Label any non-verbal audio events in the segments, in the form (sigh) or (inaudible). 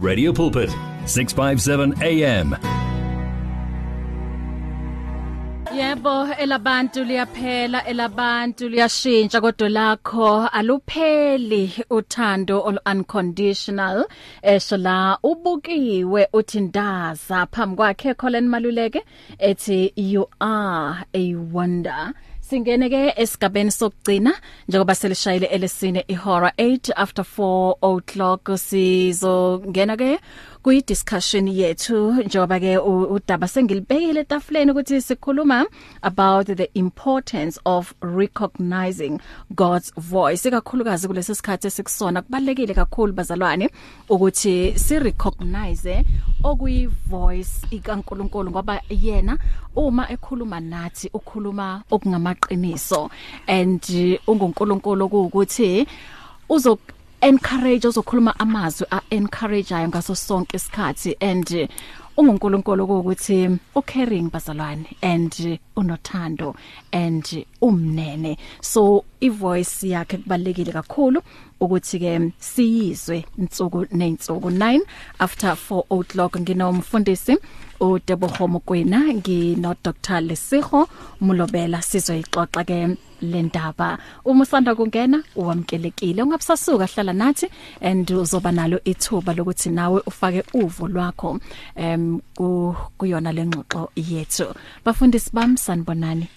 Radio Pulpit 657 AM Yebo elabantu liyaphela elabantu liyashintsha kodwa lakho alupheli uthando ol unconditional. Esho la ubukiwe uthi ndaza phambi kwakhe Colin Maluleke ethi you are a wonder. Singene ke esigabeni sokugcina njengoba selishayile elesine ihora 8 after 4 o'clock sizongena ke kuyi discussion yethu njengoba ke udaba sengilibekile etafuleni ukuthi sikhuluma about the importance of recognizing God's voice ikakhulukazi kulesi sikhathi esikusona. Kubalekile kakhulu bazalwane ukuthi si recognize okuyi voice ikaNkuluNkulu ngoba yena uma ekhuluma nathi ukhuluma okungamaqiniso. And unguNkulunkulu ukuthi uzo encourage uzokhuluma amazwi a encourageayo ngaso sonke isikhathi. And ungunkulunkulu ukuthi ucaring bazalwane and unothando and umnene. So ivoice yakhe kubalekile kakhulu. Ukuthi ke siyizwe insuku nezinsuku 9 after 4 o'clock nginomfundisi uDeboho Mokwena ngino Dr Lesiho Mulobela sizoyixoxa ke lendaba uma usanda kungena uwamkelekile ungabusasuka hlala nathi and uzoba nalo ithuba lokuthi nawe ufake uvo lwakho em kuyona lengxoxo yethu. Bafundisi bami sanibonani.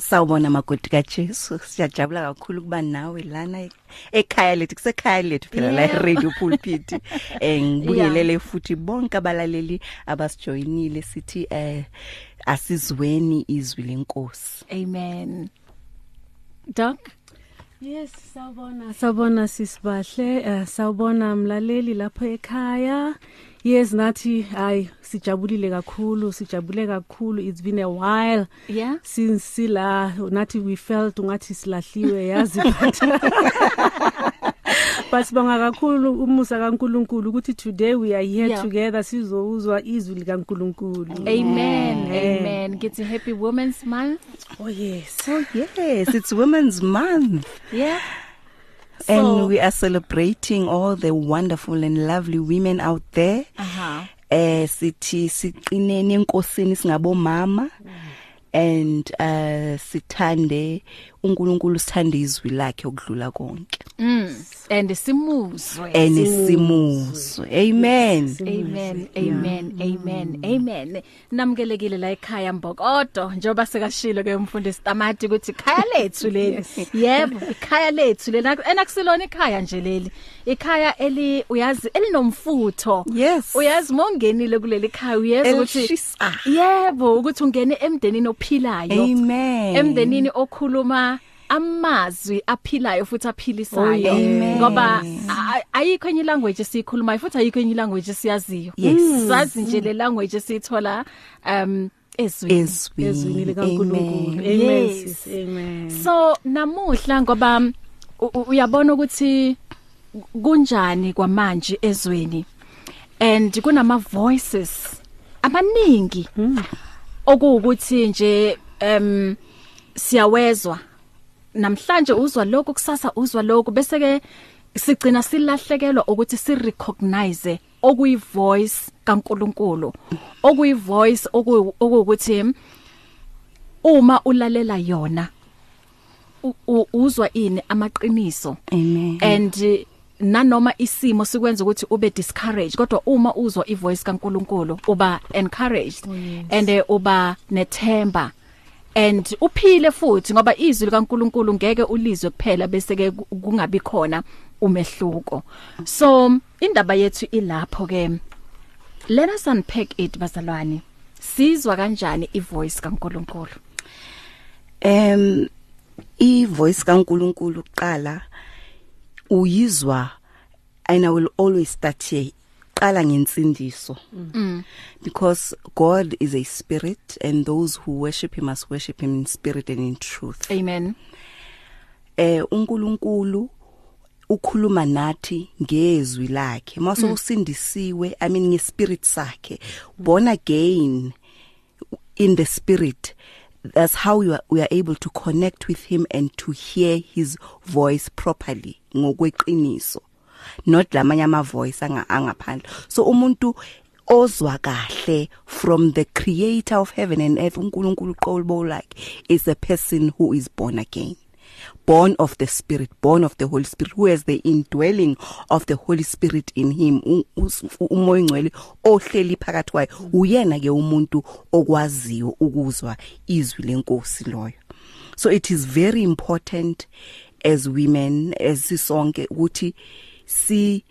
Sawubona makoti kaJesu. Siyajabula kakhulu kuba nawe lana ekhaya lethu kusekhaya lethu phela la radio pulpit. (laughs) Eh ngibuyelele futhi bonke abalaleli abasijoyinile sithi eh asizweni izwi lenkosi. Amen. Doc? Yes sawubona. Sawubona sisibahle uh, sawubona mlaleli lapha ekhaya. Yes nathi hayi sijabulile kakhulu sijabule kakhulu. It's been a while yeah? since sila nathi we felt ungathi silahliwe yazi (laughs) but but sibonga kakhulu umusa kaNkuluNkulu ukuthi today we are here Yeah. together. Sizowuzwa izwi likaNkuluNkulu. Amen Amen. amen. Ngithi happy women's month. Oh yes. Oh yes it's women's month. Yeah. And we are celebrating all the wonderful and lovely women out there. Aha eh sithi siqinene enkosini singabomama. And uh sithande uNkulunkulu sithande izwi lakhe okudlula konke. Mm. And simuzwe. Enisimuzwe amen. Amen amen amen amen. Namkelekile la ekhaya mbokodo njoba sekashilo ke umfundisi Tamati ukuthi ikhaya lethu leli. (laughs) Yebo ikhaya lethu leli. Enakusilona ikhaya nje leli. Ikhaya eli uyazi elinomfutho. Yes. uyazi mongenile kuleli khaya uyazi ukuthi Elishisa. yebo ukuthi ungene emndenini ophilayo. Amen. Emndenini okhuluma amazwi aphilayo futhi aphilisayo Oh, yeah. Amen. ngoba a- ayikho enye language esikhulumayo futhi ayikho enye language esiyaziyo Yes. sazi nje le language esithola um ezweni ezwini ezwini likaNkuluNkulu Amen. amen Yes. sis amen so namuhla ngoba u- u- uyabona ukuthi kunjani kwamanje ezweni and kunama voices abaningi okuwukuthi nje em siyawezwa namhlanje uzwa lokho kusasa uzwa lokho bese ke sigcina silahlekelwa ukuthi si recognize okuyi voice kaNkuluNkulu. Okuyi voice oku- okuwukuthi uma ulalela yona uzwa ini amaqiniso. Amen. And nanoma isimo sikwenza ukuthi ube discouraged kodwa uma uzwa ivoice kaNkuluNkulu uba encouraged Oh, and uba nethemba and uphile futhi ngoba izwi likaNkuluNkulu ngeke ulizwe kuphela bese ke ku- kungabi khona umehluko. So indaba yethu ilapho ke. Let us unpack it bazalwane. Sizwa kanjani ivoice kaNkuluNkulu? Em ivoice kaNkuluNkulu uqala uyizwa and I will always start here qala ngensindiso. Mm. because God is a spirit and those who worship him must worship him in spirit and in truth. Amen. Eh uNkulunkulu ukhuluma nathi ngezwi lakhe. Mase usindisiwe i mean ngespirit sakhe. Born again in the spirit that's how you are, we are able to connect with him and to hear his voice properly ngokweqiniso. Not lamanye ama voice anga angaphandle. So umuntu ozwa kahle from the creator of heaven and earth uNkulunkulu uqobo like is a person who is born again. Born of the spirit born of the holy spirit who has the indwelling of the holy spirit in him. Umoya ngcwele ohleli phakathi kwayo uyena ke umuntu okwaziyo ukuzwa izwi lenkosi loyo. So it is very important as women as sisonke ukuthi si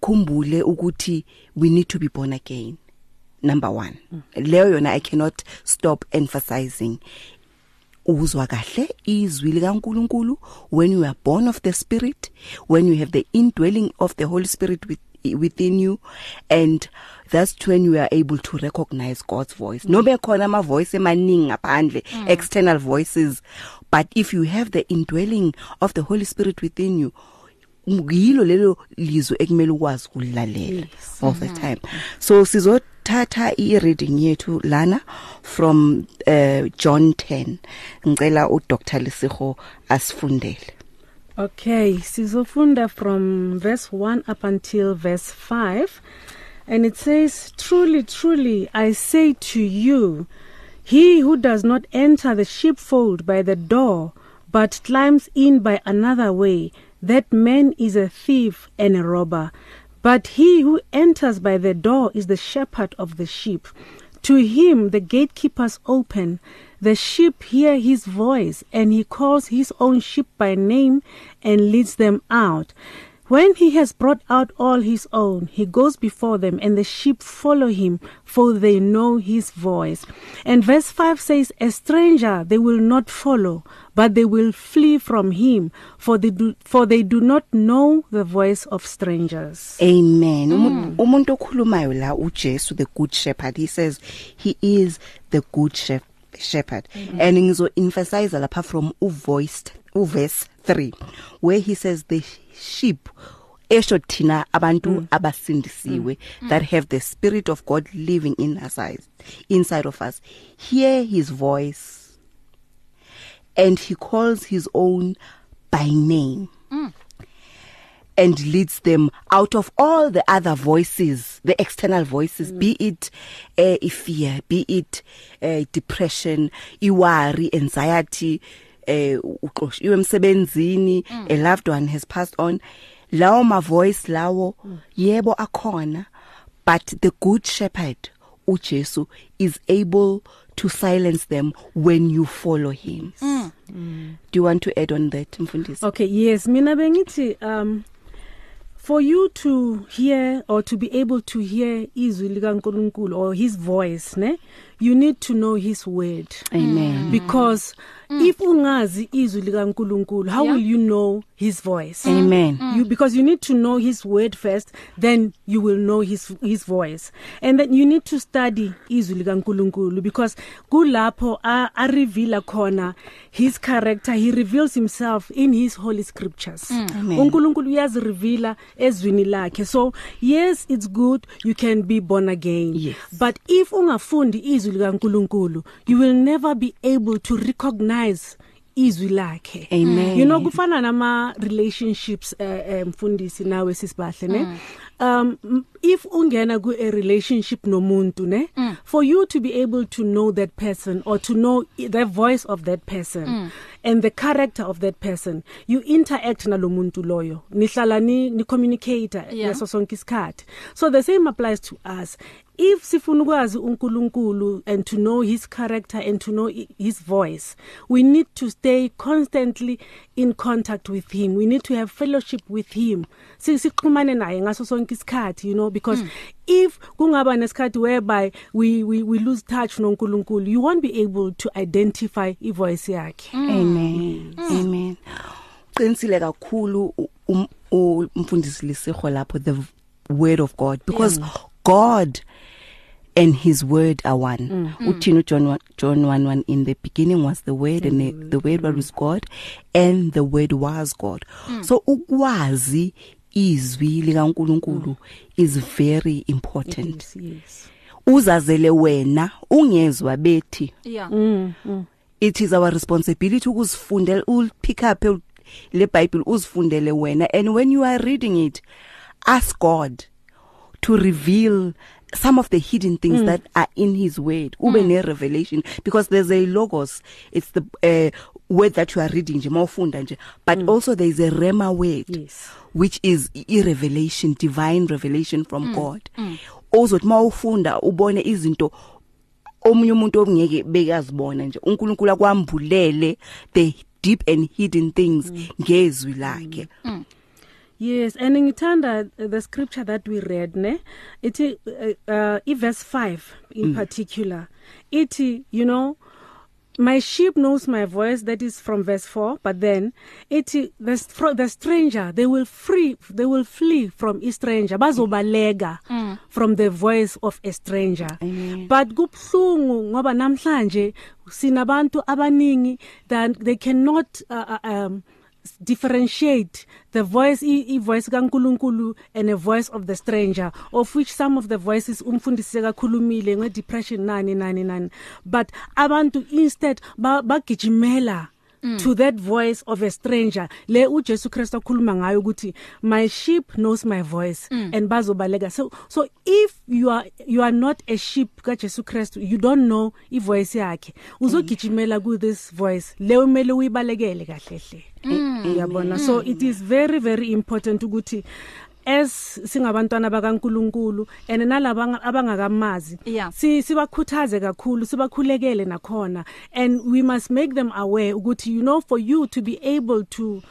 khumbule ukuthi we need to be born again number 1 mm. leyo yona i cannot stop emphasizing uzwa kahle izwi likaNkuluNkulu when you are born of the spirit when you have the indwelling of the holy spirit with within you and that's when you are able to recognize God's voice nobe khona ama voice emaningi ngaphandle mm. external voices but if you have the indwelling of the holy spirit within you ngilo lelo lizwe ekumele ukwazi ukulilalela all the time. So sizothatha i reading yethu lana from uh, John 10 ngicela u Dr Lisiho asifundele. Okay sizofunda from verse 1 up until verse 5 and it says truly truly I say to you he who does not enter the sheepfold by the door but climbs in by another way that man is a thief and a robber. But he who enters by the door is the shepherd of the sheep. To him the gatekeepers open. The sheep hear his voice, and he calls his own sheep by name and leads them out. When he has brought out all his own, he goes before them, and the sheep follow him, for they know his voice. And verse 5 says, A stranger they will not follow, but they will flee from him, for they do, for they do not know the voice of strangers. Amen. Mm. Umuntu okhulumayo la uJesu the good shepherd, he says he is the good shepherd. shepherd mm-hmm. and ngizo emphasize lapha from u voiced u verse 3 where he says the sheep esho thina abantu mm. abasindisiwe mm. that have the spirit of God living in us inside of us hear his voice and he calls his own by name mm. and leads them out of all the other voices the external voices mm. be it uh, fear be it uh, depression iworry anxiety eh uqoshiwe emsebenzini mm. a loved one has passed on lawo ma voice lawo mm. yebo akhona but the good shepherd uJesu is able to silence them when you follow him mm. Mm. do you want to add on that mfundisi okay yes mina bengithi um for you to hear or to be able to hear izwi likaNkulunkulu or his voice ne you need to know his word amen because mm. If ungazi izwi likaNkulunkulu how yeah. will you know his voice? Amen. Mm. you because you need to know his word first then you will know his his voice. And then you need to study izwi likaNkulunkulu because kulapho a, a reveal khona his character he reveals himself in his holy scriptures. Mm. uNkulunkulu uyazi reveala ezwini lakhe. So yes it's good you can be born again. Yes. but if ungafundi izwi likaNkulunkulu you will never be able to recognize izwi lakhe amen you know kufana nama relationships eh, mfundisi uh, uh, nawe sisibahle ne mm. um if ungena ku a relationship nomuntu ne mm. for you to be able to know that person or to know the voice of that person mm. and the character of that person you interact nalomuntu loyo nihlala ni, ni communicate yeah. yaso sonke isikhathi so the same applies to us if sifuna ukwazi uNkulunkulu and to know his character and to know his voice we need to stay constantly in contact with him we need to have fellowship with him sixhumane naye ngaso sonke isikhathi you know because mm. if kungaba nesikhathi whereby we we we lose touch noNkulunkulu you won't be able to identify i voice yakhe mm. amen mm. amen qinisile kakhulu umfundisi lisiho lapho the word of God because yeah. God and his word are one mm. uthini John 1, John 1 1 in the beginning was the word and the, the word was God and the word was God mm. so ukwazi izwi likaNkuluNkulu mm. is very important is, yes uzazele wena ungezwa bethi yeah mm, mm. it is our responsibility ukuzifundela ul pick up le bible uzifundele wena and when you are reading it ask God to reveal some of the hidden things mm. that are in his word ube mm. ne revelation because there's a logos it's the uh, word that you are reading nje mawufunda nje but mm. also there is a rema word Yes. which is i revelation divine revelation from mm. God mm. ozothi mawufunda ubone izinto omunye umuntu ongeke bekazibona nje uNkulunkulu akwambulele the deep and hidden things ngezwi lakhe Yes, and ngithanda uh, the scripture that we read ne ithi uh, uh, verse 5 in mm. particular ithi you know my sheep knows my voice that is from verse 4 but then ithi the str- the stranger they will free they will flee from a stranger bazobalega mm. from the voice of a stranger Amen. but kubhlungu ngoba namhlanje sinabantu abaningi that they cannot uh, uh, um differentiate the voice i, voice kaNkuluNkulu and a voice of the stranger of which some of the voices umfundisi kakhulumile nge depression nani nani nani but abantu instead bagijimela Mm. to that voice of a stranger. Le uJesu Christ akhuluma ngayo ukuthi my sheep knows my voice mm. and bazobaleka. So so if you are you are not a sheep kaJesu Christ you don't know i voice yakhe. Uzogijimela ku this voice. Le umele uyibalekele kahle hle. Uyabona? So it is very very important ukuthi as singabantwana bakaNkuluNkulu and nalaba abangakamazi si sibakhuthaze kakhulu sibakhulekele nakhona. And we must make them aware ukuthi you know for you to be able to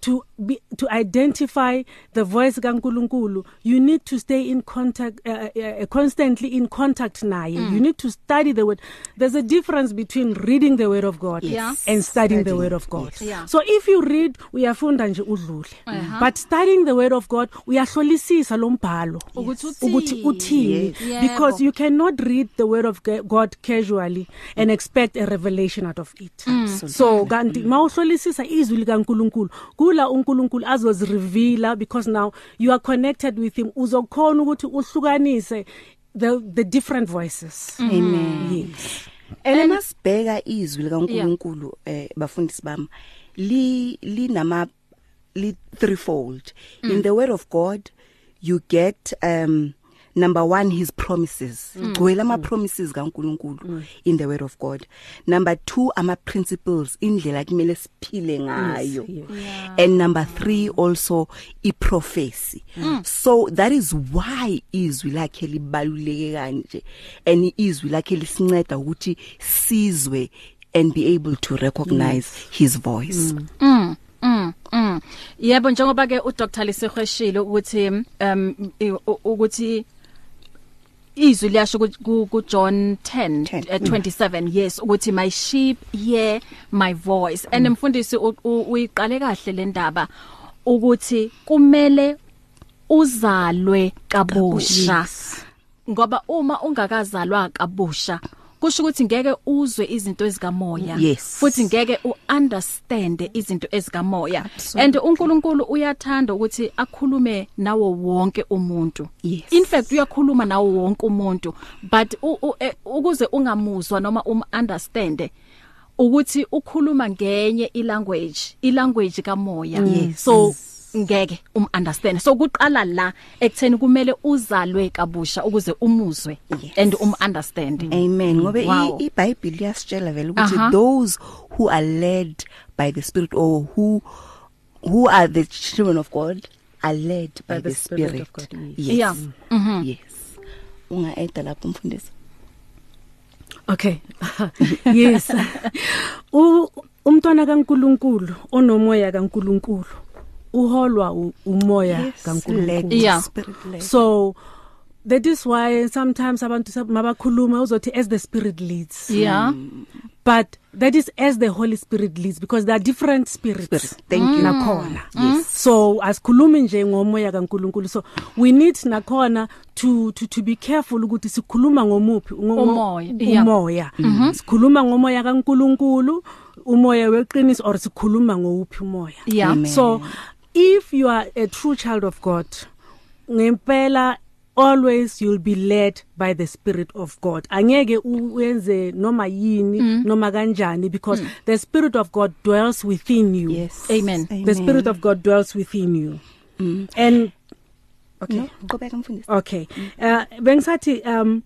to be to identify the voice kaNkuluNkulu you need to stay in contact uh, uh, constantly in contact naye mm. you need to study the word there's a difference between reading the word of God Yeah. and studying the Studying, word of God yes. Yeah. so if you read uyafunda nje udlule Uh-huh. but studying the word of God uyahlolisisa lo mbhalo Ukuthi uthini. Yes. because you cannot read the word of God casually and expect a revelation out of it Mm. so kanti mawuhlolisisa izwi likaNkuluNkulu kula uNkulunkulu azozireveala because now you are connected with him. Uzokhona ukuthi uhlukanise the the different voices. Amen. Yes. And masibheka izwi likaNkuluNkulu eh bafundisi bami li linama li threefold. Mm. in the word of God you get um number 1 his promises. Gcwele ama promises kaNkuluNkulu in the word of God. Number 2 ama principles indlela kumele siphile ngayo. yes. and number 3 also i prophecy so that is why izwi lakhe libaluleke kanje. And izwi lakhe lisinceda ukuthi sizwe and be able to recognize his voice. Mm, mm, mm. Yebo njengoba ke uDr Lisehweshilo ukuthi um i- u- ukuthi izwi liyasho ku- John 10 10, eh, 27 yes ukuthi my sheep hear my voice. And mfundisi uyiqale kahle le ndaba ukuthi kumele uzalwe kabusha. Ngoba uma ungakazalwa kabusha kusho ukuthi ngeke uzwe izinto ezikamoya Yes. futhi ngeke uunderstand izinto ezikamoya and uNkulunkulu uyathanda ukuthi akhulume nawo wonke umuntu Yes. in fact uyakhuluma nawo wonke umuntu but u, u, e, ukuze ungamuzwa noma um understand ukuthi ukhuluma ngenye ilanguage ilanguage kamoya Yes. so ngeke um understand so kuqala la ekutheni kumele uzalwe kabusha ukuze umuzwe Yes. and um understand amen ngoba Wow. iBhayibheli liyasitshela vele ukuthi Aha. those who are led by the spirit or who who are the children of God are led by, by the, the spirit, Spirit of God, yes. Yeah. Mhm. yes unga add lapho mfundisi Okay. (laughs) yes. (laughs) U umntwana kaNkuluNkulu onomoya kaNkuluNkulu uholwa u- umoya kaNkuluNkulu. led Yeah. spirit led So that is why sometimes abantu sab- mabakhuluma uzothi as the spirit leads. yeah But that is as the Holy Spirit leads because there are different spirits. Spirit. Thank you. Nakhona. Yes. So asikhulumi nje ngomoya kaNkuluNkulu. So we need nakhona to to to be careful ukuthi sikhuluma ngomuphi ngo- ngo- Umoya, yeah. umoya. Sikhuluma ngomoya kaNkuluNkulu, umoya weqiniso or sikhuluma ngowuphi umoya. yeah Amen. So if you are a true child of God, ngempela always you'll be led by the spirit of God. Angeke uyenze noma yini mm. noma kanjani because mm. the spirit of God dwells within you. yes Amen. The spirit of God dwells within you. Mm. And Okay. no qhubeka mfundisi Okay. Uh bengisathi um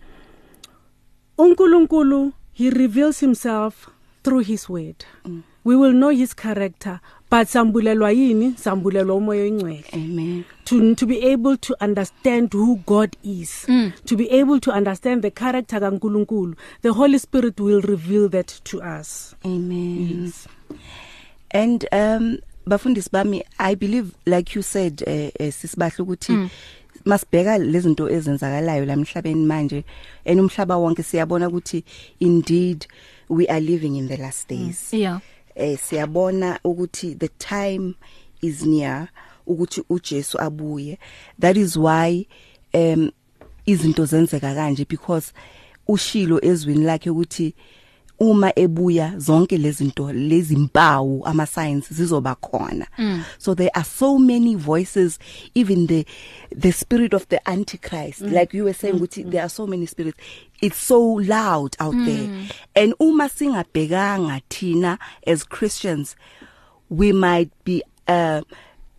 uNkulunkulu he reveals himself through his word. Mm. We will know his character but sambulelwa yini sambulelwa umoya oyingcwele. amen to to be able to understand who God is mm. to be able to understand the character kaNkulunkulu the holy spirit will reveal that to us amen yes. and um bafundisi bami i believe like you said uh, uh, sisibahle ukuthi mm. masibheka lezinto ezenzakalayo la emhlabeni manje en umhlaba wonke siyabona ukuthi indeed we are living in the last days yeah eh siyabona ukuthi the time is near ukuthi uJesu abuye. That is why um izinto zenzeka kanje because ushilo ezwini lakhe ukuthi uma ebuya zonke lezinto lezimpawu ama signs zizoba khona mm. so there are so many voices even the the spirit of the antichrist mm. like you were saying ukuthi mm. there are so many spirits it's so loud out mm. there and uma singabhekanga thina as Christians we might be uh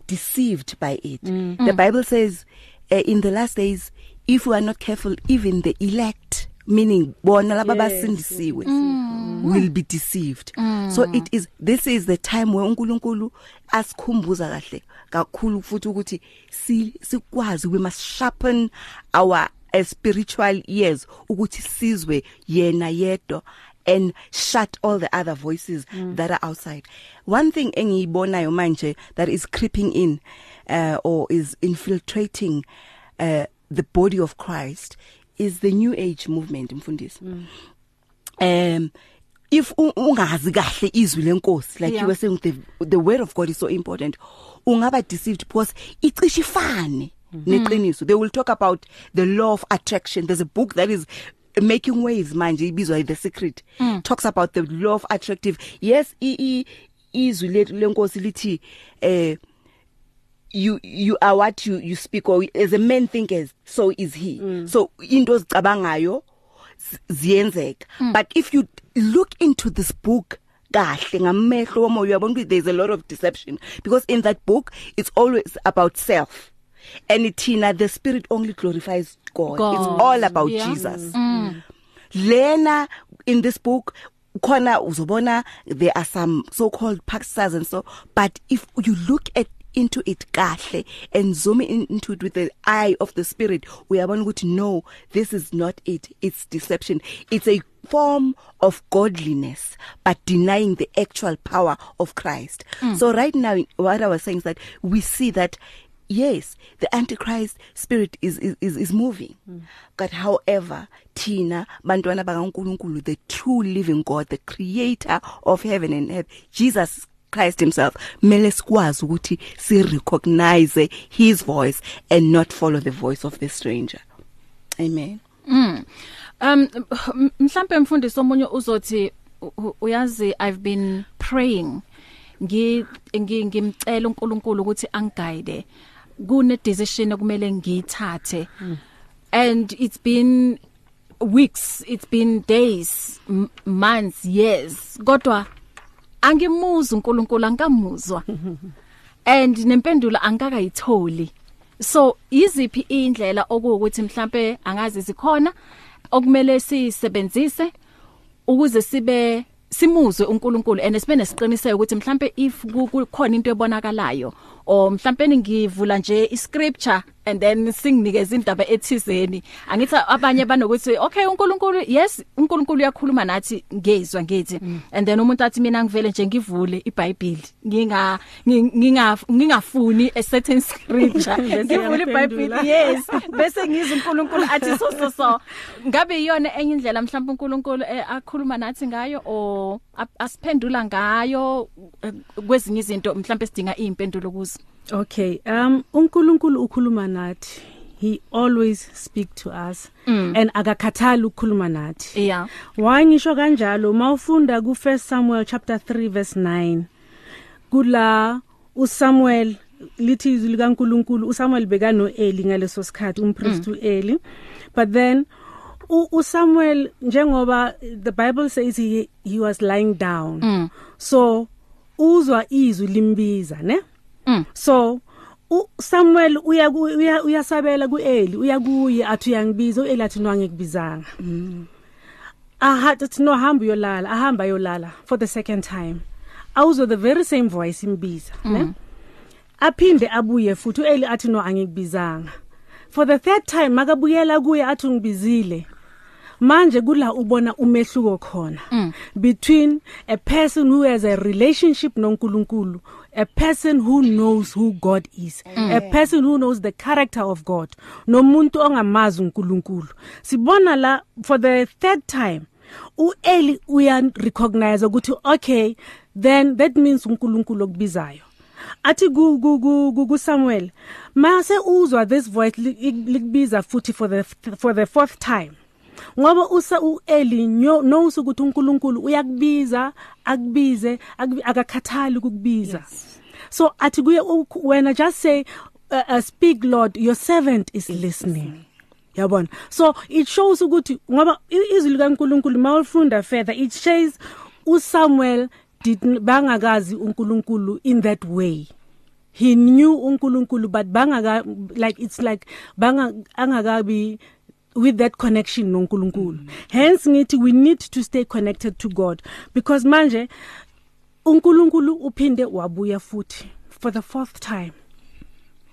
deceived by it mm. the bible says uh, in the last days if we are not careful even the elect meaning bona laba basindisiwe mm. will be deceived mm. so it is this is the time where uNkulunkulu asikhumbuza kahle kakhulu futhi ukuthi si sikwazi we must sharpen our uh, spiritual ears ukuthi sizwe yena yedwa and shut all the other voices mm. that are outside one thing engiyibonayo manje that is creeping in uh, or is infiltrating uh, the body of Christ is the new age movement mfundisi. Mm. um if ungazi kahle izwi lenkosi like Yeah. you were saying the the word of God is so important. Ungaba deceived because icishe ifane neqiniso. They will talk about the law of attraction. There's a book that is making waves manje ibizwa the secret. Mm. talks about the law of attractive. Yes i izwi lethu lenkosi lithi eh you you are what you you speak or as a man thinkers so is he mm. so into ozicabangayo z- ziyenzeka mm. but if you look into this book kahle ngamehlo womoya uyabona ukuthi there's a lot of deception because in that book it's always about self and thina the spirit only glorifies God, God. it's all about Yeah. Jesus mm. lena in this book khona uzobona there are some so called pastors and so but if you look at into it kahle and zoom in, into it with the eye of the spirit uyabona ukuthi no this is not it it's deception it's a form of godliness but denying the actual power of Christ mm. so right now what i was saying is that we see that yes the antichrist spirit is is is, moving mm. but however thina bantwana bakaNkuluNkulu the true living god the creator of heaven and earth jesus Christ himself mele sikwazi ukuthi si recognize his voice and not follow the voice of the stranger. Amen. Um m- mhlambe mfundisi omunye uzothi uyazi i've been praying. Ngi ngi- ngimcela uNkulunkulu ukuthi angiguide kune decision ekumele ngiyithathe and it's been weeks it's been days months years. Kodwa angimuzi uNkulunkulu angamuzwa. (laughs) And nempendulo angakayitholi. So iziphi indlela okuwukuthi mhlambe angazi zikhona okumele sisebenzise ukuze sibe simuzwe uNkulunkulu and sibe nesiqiniseko ukuthi mhlambe if ku- kukhona into ebonakalayo or mhlambe ngivula nje iscripture and then singinikeza indaba ethizeni. Angithi abanye banokuthi okay uNkulunkulu yes uNkulunkulu uyakhuluma nathi ngezwe ngithi. Mm. and then umuntu athi mina ngivele nje ngivule iBhayibheli. Nginga nginga ngingafuni a certain scripture. Ngivule iBhayibheli yes. Bese ngizwa uNkulunkulu athi so so so. Ngabe iyona enye indlela mhlawumbe uNkulunkulu eh, akhuluma nathi ngayo o ap- asiphendula ngayo eh, kwezinye izinto mhlawumbe sidinga impendulo kuzo? Okay um uNkulunkulu ukhuluma nathi he always speak to us mm. and akakhathali ukukhuluma nathi yeah wangisho kanjalo mawufunda ku 1 Samuel chapter 3 verse 9 kula uSamuel lithi izwi likaNkuluNkulu uSamuel beka noEli ngaleso sikhathi umpriest mm. uEli but then u- uSamuel njengoba the Bible says he he was lying down mm. so uzwa izwi limbiza ne Mm. so uSamuel uya uya uyasabela kuEli uya kuye athi uyangibiza uEli athi no angikubizanga. Aha athi no hamba uyolala ahamba yolala for the second time. Awuzwe the very same voice imbiza ne? Aphinde abuye futhi uEli athi no angikubizanga. For the third time makabuyela kuye athi ungibizile. Manje kula ubona umehluko khona mm. between a person who has a relationship noNkulunkulu a person who knows who God is mm. a person who knows the character of God nomuntu ongamazi uNkulunkulu sibona la for the third time uEli uya recognize ukuthi okay then that means uNkulunkulu okubizayo athi ku ku ku Samuel mase uzwa this voice likubiza futhi for the for the fourth time ngoba usa uEli knows ukuthi uNkulunkulu uyakubiza akubize akakhathali ukukubiza. Yes. so athi kuye wena just say uh, uh, speak lord your servant is listening. Yabona? So it shows ukuthi ngoba izwi likaNkulunkulu mawufunda further it says uSamuel did bangakazi uNkulunkulu in that way. He knew uNkulunkulu but bangaka like it's like banga angakabi with that connection noNkulunkulu mm. hence ngithi we need to stay connected to God because manje uNkulunkulu uphinde wabuya futhi for the fourth time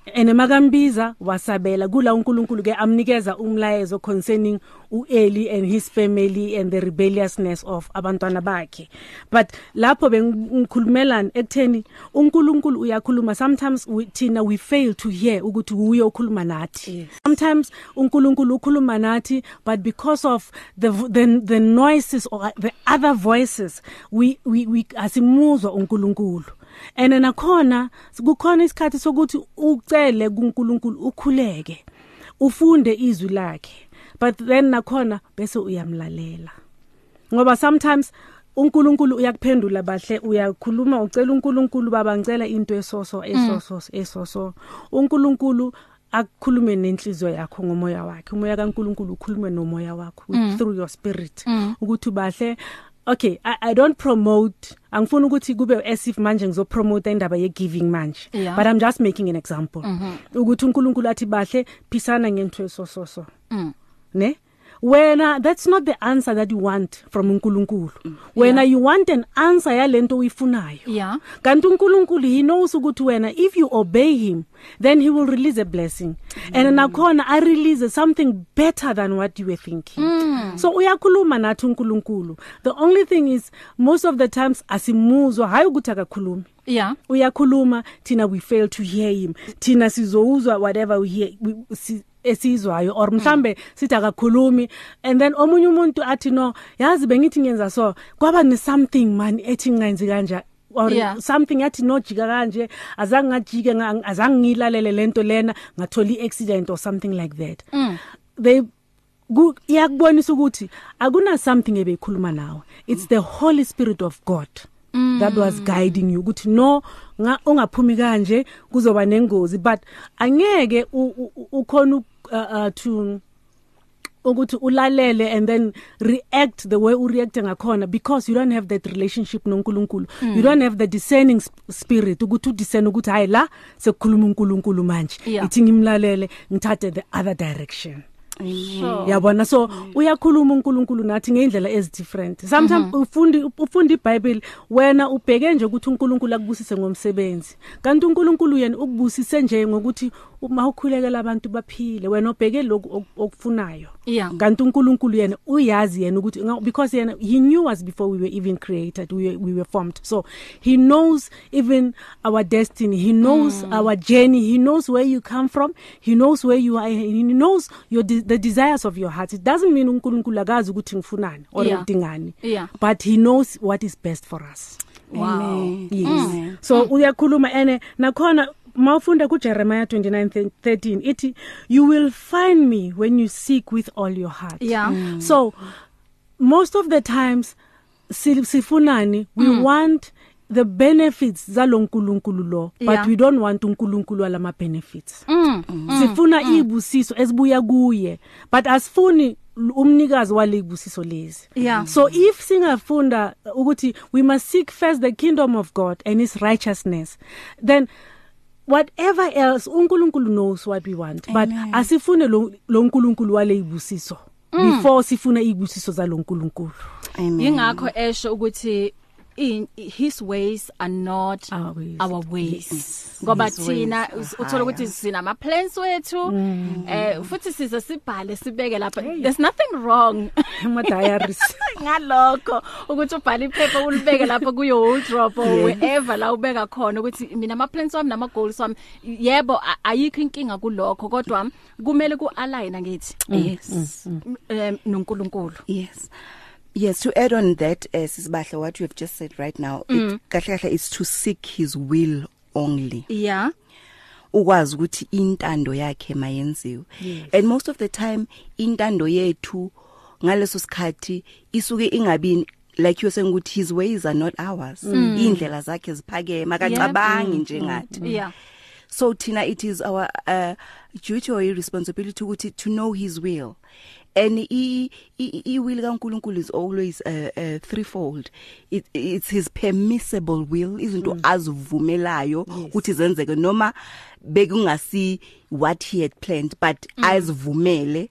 ene makambiza wasabela kula uNkulunkulu ke amnikeza umlayezo concerning uEli and his family and the rebelliousness of abantwana bakhe. But lapho bengikhulumelana ekutheni uNkulunkulu uyakhuluma sometimes we, thina we fail to hear ukuthi uye ukhuluma nathi sometimes uNkulunkulu ukhuluma nathi but because of the the, the noises or the other voices we we, we asimuzwa uNkulunkulu. Ene nakhona kukhona isikhathi sokuthi ucele kuNkulunkulu ukhuleke ufunde izwi lakhe. But then nakhona bese uyamlalela. Ngoba sometimes uNkulunkulu uyakuphendula bahle uyakhuluma ucela uNkulunkulu baba ngicela into esoso esoso esoso. uNkulunkulu akukhulume nenhliziyo yakho ngomoya wakhe. Umoya kaNkulunkulu ukhulume nomoya wakho mm. through your spirit. Mm. ukuthi bahle okay I, i don't promote angifuni ukuthi kube as if manje ngizopromote indaba ye giving manje yeah. but i'm just making an example mm -hmm. ukuthi uNkulunkulu athi bahle phisana ngento so so so mm. ne wena that's not the answer that you want from uNkulunkulu. Wena Yeah. you want an answer yalento uyifunayo yeah. Kanti uNkulunkulu he knows ukuthi wena if you obey him then he will release a blessing. And nakhona i release something better than what you were thinking. So uyakhuluma nathi uNkulunkulu. The only thing is most of the times asimuzwa. Hayi ukuthi akakhulumi. Yeah. Uyakhuluma thina we fail to hear him. Thina sizowuzwa whatever we hear we, si, esizwayo or mhlambe sithi akakhulumi. And then omunye umuntu athi no yazi bengithi ngenza so. Kwaba ne something man ethi ngenzi kanja or Yeah. something yathi nojika kanje. Azange ngajike nga- azange ngilalele lento lena ngathola iaccident or something like that. Mm. they ku- iyakubonisa ukuthi akuna something ebeyikhuluma nawe. It's the holy spirit of god mm. that was guiding you ukuthi no nga ungaphumi kanje kuzoba nengozi. But angeke u- u- ukhona u- uh, uh, to ukuthi ulalele and then react the way ureact ngakhona because you don't have that relationship noNkulunkulu. Mm. you don't have the discerning sp- spirit ukuthi udiscern ukuthi hayi la sekukhuluma uNkulunkulu manje. Yeah. ithi ngimlalele ngithathe the other direction. Sure. Yabona? So uyakhuluma uNkulunkulu nathi ngeindlela ezi different sometimes ufundi ufunda iBhayibheli wena ubheke nje ukuthi uNkulunkulu akubusise ngomsebenzi. Kanti uNkulunkulu yena ukubusise nje ngokuthi uma ukhulekela abantu baphile wena obheke lokhu ok- okufunayo yeah kanti uNkulunkulu yena uyazi yena ukuthi nga- because yena he knew us before we were even created we were, we were formed so he knows even our destiny he knows mm. our journey he knows where you come from he knows where you are he knows your de the desires of your heart it doesn't mean uNkulunkulu akazi ukuthi ngifunani or Yeah. udingani Yeah. but he knows what is best for us wow Amen. yes Amen. so uyakhuluma ene nakhona mawufunda kuJeremiah 29:13 ithi you will find me when you seek with all your heart yeah so most of the times si- sifunani we mm. want the benefits zalonkulunkulu lo but Yeah. we don't want unkulunkulu alama benefits mm. sifuna ibusiso esibuya kuye but asifuni l- umnikazi walebusiso lezi Yeah. so if singafunda ukuthi we must seek first the kingdom of God and his righteousness then whatever else uNkulunkulu knows what we want but asifune lo lo nkulunkulu wale ibusiso. Before sifuna ibusiso zalonkulunkulu amen. Yingakho esho ukuthi in his ways are not Our ways. our ways ngoba His thina ways. are uthola ukuthi higher. sina ama plans wethu eh futhi size sibhale sibeke lapha. There's nothing wrong (laughs) ama diaries (laughs) ngalokho ukuthi ubhale iphepha ulibeke lapha kuyo wardrobe or wherever la ubeka khona ukuthi mina ama plans wami nama goals wami yebo a- ayikho inkinga kulokho kodwa kumele ku align ngithi yes. em, noNkulunkulu. Yes. Yes, to add on that, uh, Sisibahle, what you have just said right now, mm. it kahle kahle is to seek his will only. yeah Ukwazi ukuthi intando yakhe mayenziwe. And most of the time intando yethu ngaleso sikhathi isuke ingabi like you're saying ukuthi his ways are not ours. Indlela zakhe ziphakeme akacabangi njengathi. yeah So Tina it is our uh, duty or responsibility ukuthi to know his will. And i i i will kaNkulunkulu is always uh, uh, threefold. It it's his permissible will izinto mm. azivumelayo ukuthi zenzeke noma bekungasi what he had planned but mm. azivumele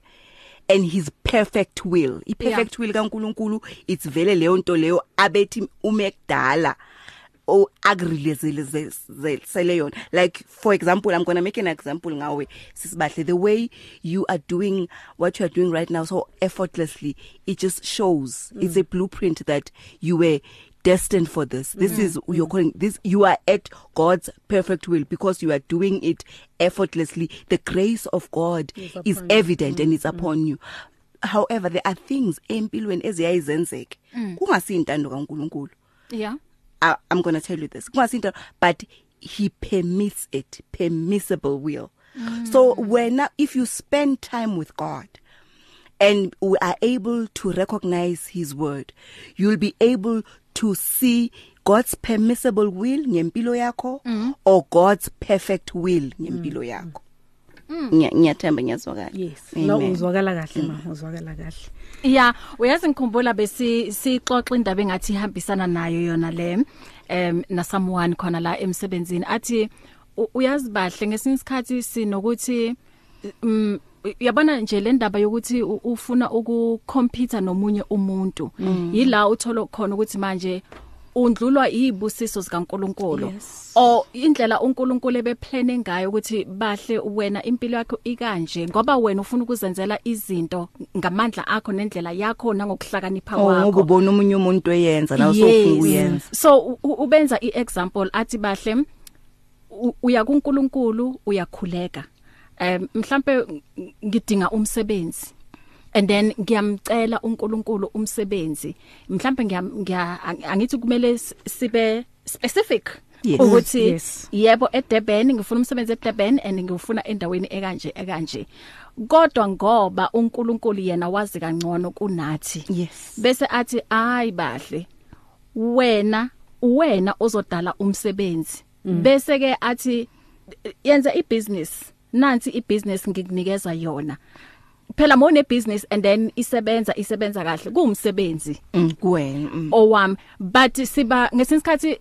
and his perfect will. I perfect yeah. will kaNkulunkulu it's vele leyo nto leyo abethi ume kudala o agrelezelele yona. Like for example i'm going to make an example ngawe sisibahle the way you are doing what you are doing right now so effortlessly it just shows. Mm. it's a blueprint that you were destined for this. This mm. is you're calling this you are at god's perfect will because you are doing it effortlessly. The grace of god is, is evident mm. and it's upon mm. you. However there are things empilweni eziyayizenzeke kungasi intando kaNkuluNkulu yeah. I, I'm going to tell you this. Kungasinto but he permits it permissible will. Mm. So when if you spend time with God and we are able to recognize his word, you'll be able to see God's permissible will ngempilo yakho mm. or God's perfect will ngempilo yakho. Ngiya- Ngiyathemba ngiyazwakala. yes. No Amen. uzwakala kahle ma uzwakala kahle. Yeah, uyazi ngikhumbula besi sixoxa indaba engathi ihambisana nayo yona le em na someone khona la emsebenzini. Athi u- uyazi bahle ngesinye isikhathi sinokuthi mm yabona nje le ndaba yokuthi u- ufuna ukucompete nomunye umuntu. Yila uthola khona ukuthi manje undlulwa izibusiso zikaNkuluNkulu. O indlela uNkulunkulu ebeplane ngayo ukuthi bahle wena impilo yakho ikanje ngoba wena ufuna ukuzenzela izinto ngamandla akho nendlela yakho nangokuhlakanipha Oh kwakho. ubona umunye umuntu eyenza nawe sofuna ukuyenza. so ubenza iexample athi bahle uya kuNkulunkulu uyakhuleka. Em mhlambe ngidinga umsebenzi. And then ngiyamcela uNkulunkulu umsebenzi mhlambe ngiya ang- angithi kumele sibe specific Yes. ukuthi Yes. yebo eDurban ngifuna umsebenzi eDurban and ngifuna endaweni ekanje ekanje kodwa ngoba uNkulunkulu yena wazi kangcono kunathi Yes. bese athi hayi bahle wena wena ozodala umsebenzi bese ke athi yenza ibusiness nansi ibusiness ngikunikeza yona phela mone business and then isebenza isebenza kahle kuumsebenzi Mm kuwena. mm. owami but siba ngesinsikhathi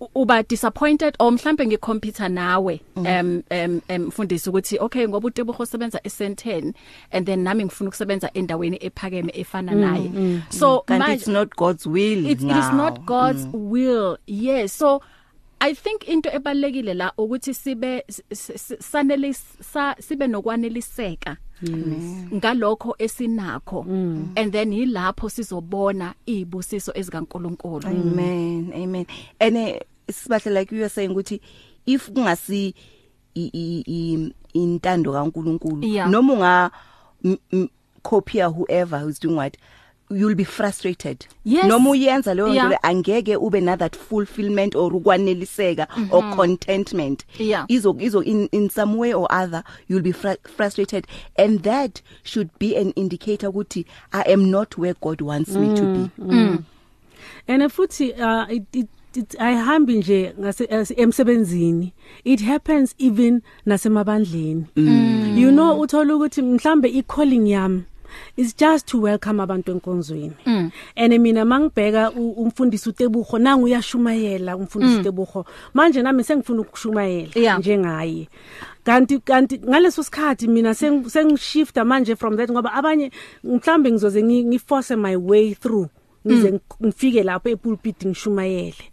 u- uba disappointed or mhlambe ngicomputer nawe em em em mfundisi ukuthi okay ngoba uTebogo sebenza e10 and then nami ngifuna ukusebenza endaweni ephakeme efana naye so Kanti it's not God's will. it, it is now. not God's mm. will yes so I think into ebalekile la ukuthi sibe s- s- sanele sa- sibe nokwaneliseka ngalokho esinakho and then yilapho sizobona izibusiso ezikaNkuluNkulu Amen. Amen. And uh, sibahle like you were saying ukuthi if kungasi i- i- i- intando kaNkuluNkulu Yeah. noma unga m- m- copy whoever who's doing what you'll be frustrated. Yes. noma uyenza leyo Yeah. nto le, angeke ube na that fulfillment or ukwaneliseka or contentment. Yeah. izo izo in in some way or other you'll be fr frustrated. And that should be an indicator ukuthi i am not where god wants me to be. And futhi uh, it, it, it ayihambi nje ngase as- emsebenzini. It happens even nasemabandleni. Mm. you know uthola ukuthi mhlambe i calling yami is just to welcome abantu enkonzweni. And mina mangibheka u- umfundisi uTebugo nangu uyashumayela umfundisi uTebugo manje nami sengifuna ukushumayela Yeah. njengaye. Kanti kanti ngaleso sikhathi mina seng- sengishifta manje from that ngoba abanye mhlambe ngizoze ngi- ngiforce my way through. Ngize ngik- ngifike lapho epulpit ngishumayele.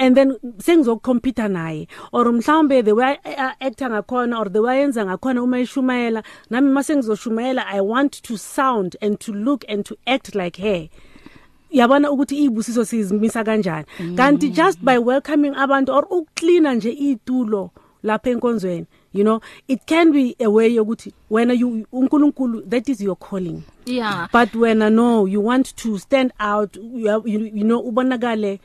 And then sengizokucompete naye or mhlawumbe the way actor ngakhona or the way yenza ngakhona uma ishumayela nami mase ngizoshumayela i want to sound and to look and to act like her. Yabona ukuthi izibusiso sizimisa kanjani. Kanti just by welcoming abantu or ukucleana nje itulo lapha enkonzweni you know it can be a way yokuthi wena you uNkulunkulu that is your calling. Yeah. But wena no you want to stand out you, are- you, you know ubonakale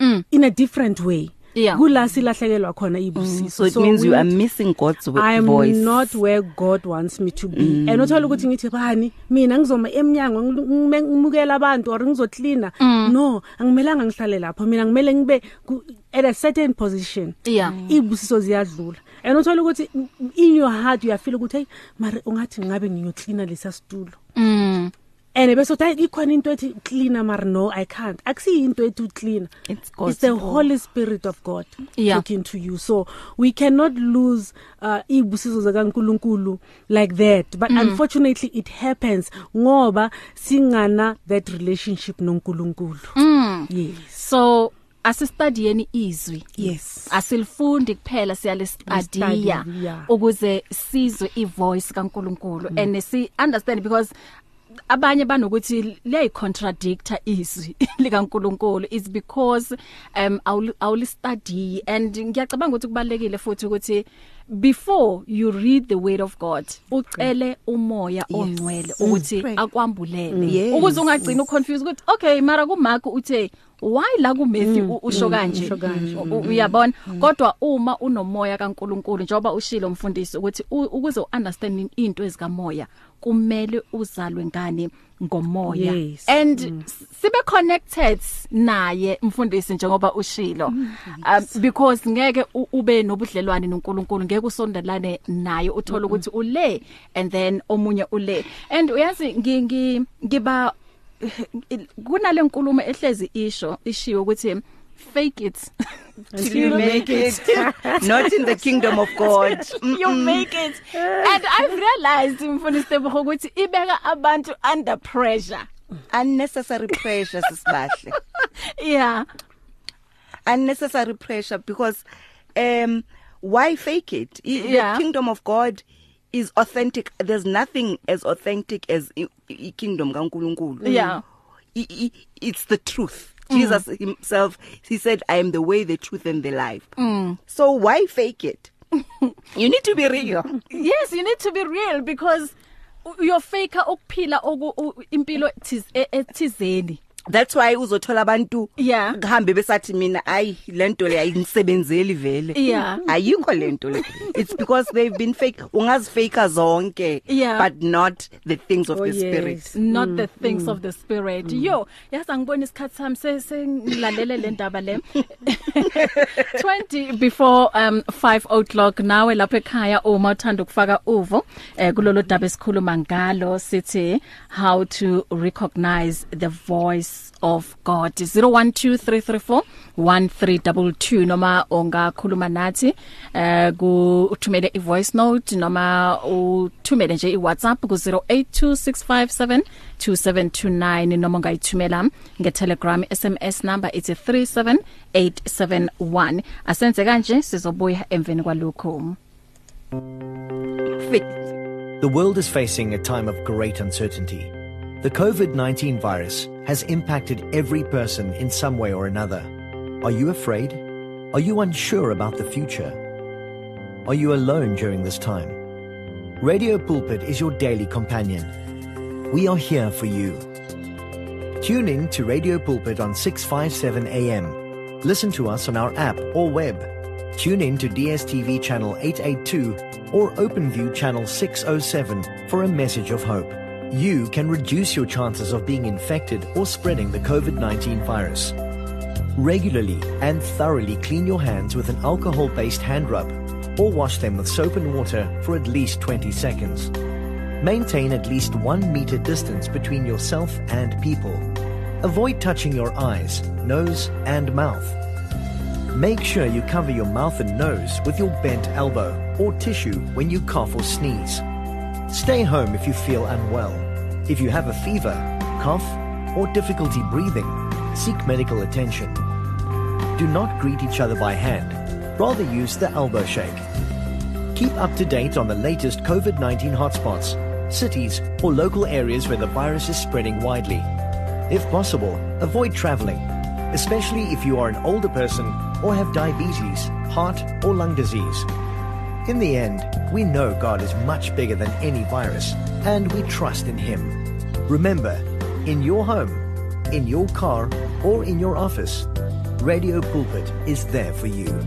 Mm. in a different way Yeah. kula silahlekelwa khona ibusiso so it means we you are need- missing God's wo- I'm voice not where God wants me to be. Mm. And uthola ukuthi ngithi bani mina ngizoma eminyango ngime- ngimukela abantu or ngizocleana. Mm. No, angimelanga ngihlale lapho. Mina ngimele ngibe ku- at a certain position. Yeah. Ibusiso ziyadlula. And uthola ukuthi in your heart you feel ukuthi hey mara ungathi ngabe ngiyocleana lesa situlo. mm And bese uthi ikhona into ethi cleaner mar no I can't. Akusiyi into ethi clean. It's God's It's the call. Holy Spirit of God Yeah. talking to you. So we cannot lose uh ibusiso zakaNkuluNkulu like that. But mm. unfortunately it happens ngoba singana that relationship noNkulunkulu. mm Yes. so asistudiyeni izwi Yes. asilifundi kuphela siyalistadiya Listudy, yeah. ukuze sizwe ivoice kaNkuluNkulu and si understand because abanye banokuthi liyayicontradicta izwi (laughs) likaNkuluNkulu. Is because um awuli- awulistudy. And ngiyacabanga ukuthi kubalekile futhi ukuthi before you read the word of God ucele umoya ongcwele ukuthi Pray. akwambulele. Yes. ukuze ungagcina uconfuse ukuthi okay mara kuMark uthe why la kuMatthew u- usho kanje? kanje. U- u- uyabona? kodwa uma unomoya kaNkuluNkulu njengoba ushilo umfundisi ukuthi ukuze uunderstand into ezikamoya kumele uzalwe ngani ngomoya? Yes. and s- sibe connected naye mfundisi njengoba ushilo. Um, because ngeke ube nobudlelwane noNkulunkulu ngeke usondelane naye uthola ukuthi ule and then omunye ule. And uyazi ngi- ngiba kunale nkulumo ehlezi isho ishiwo ukuthi fake it till you make it. (laughs) not in the kingdom of (laughs) God. You make it. And i've realized mfundisi Tebogo ukuthi ibeka abantu under pressure. Unnecessary pressure sisibahle (laughs) yeah. Unnecessary pressure because um why fake it? Yeah. the kingdom of God is authentic. There's nothing as authentic as i, i kingdom kaNkuluNkulu. Yeah. I, I, it's the truth. Jesus himself he said I am the way the truth and the life. Mm. so why fake it? (laughs) You need to be real. Yes you need to be real because your faker ukuphila impilo thiz- e- ethizeni that's why uzothola abantu Yeah. kuhambe besathi mina ayi lento le ayingisebenzeli vele Yeah. ayikho lento le it's because they've been fake ungazifake zonke Yeah. but not the things of Oh, the spirit yes. not mm, the things mm, of the spirit mm. yo yazi angibona isikhathi sami se- sengilalele le ndaba le (laughs) 20 before um 5 o'clock nawe lapha ekhaya uma uthanda ukufaka uvo eh kulolo daba esikhuluma ngalo sithi how to recognize the voice of God 0123341322 noma ungakhuluma nathi eh ku uthumele i voice note noma uthumele nje i WhatsApp ku 0826572729 noma ungayithumela nge Telegram SMS number it's 37871 asenze kanje sizobuya emveni kwalokho. The world is facing a time of great uncertainty. The COVID 19 virus has impacted every person in some way or another. Are you afraid? Are you unsure about the future? Are you alone during this time? Radio Pulpit is your daily companion. We are here for you. Tune in to Radio Pulpit on 657 AM. Listen to us on our app or web. Tune in to DSTV channel 882 or OpenView channel 607 for a message of hope. You can reduce your chances of being infected or spreading the COVID-19 virus. Regularly and thoroughly clean your hands with an alcohol-based hand rub or wash them with soap and water for at least 20 seconds. Maintain at least one meter distance between yourself and people. Avoid touching your eyes, nose, and mouth. Make sure you cover your mouth and nose with your bent elbow or tissue when you cough or sneeze. Stay home if you feel unwell. If you have a fever, cough, or difficulty breathing, seek medical attention. Do not greet each other by hand. Rather use the elbow shake. Keep up to date on the latest COVID 19 hotspots, cities, or local areas where the virus is spreading widely. If possible, avoid traveling, especially if you are an older person or have diabetes, heart, or lung disease. In the end, we know God is much bigger than any virus, and we trust in Him. Remember, in your home, in your car, or in your office, Radio Pulpit is there for you.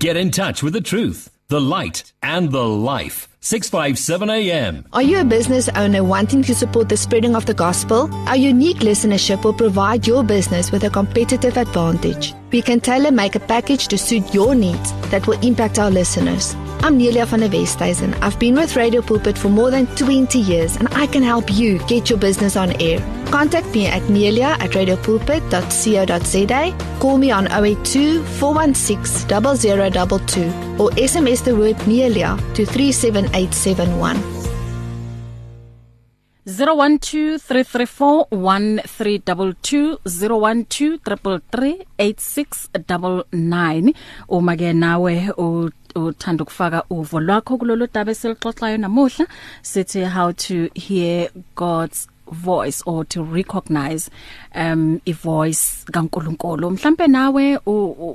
Get in touch with the truth, the light, and the life. 657 AM. Are you a business owner wanting to support the spreading of the gospel? Our unique listenership will provide your business with a competitive advantage. We can tailor make a package to suit your needs that will impact our listeners. I'm Nelia van der Westhuizen. I've been with Radio Pulpit for more than 20 years and I can help you get your business on air. Contact me at nelia at radiopulpit.co.za, call me on 082 416 0022 or SMS the word Nelia to 37871. 0123341322 uma ke nawe uthanda ukufaka uvo lwakho kulolu daba esilixoxayo namuhla. Sithi how to hear God's voice or to recognize um i voice kaNkuluNkulu. Mhlambe nawe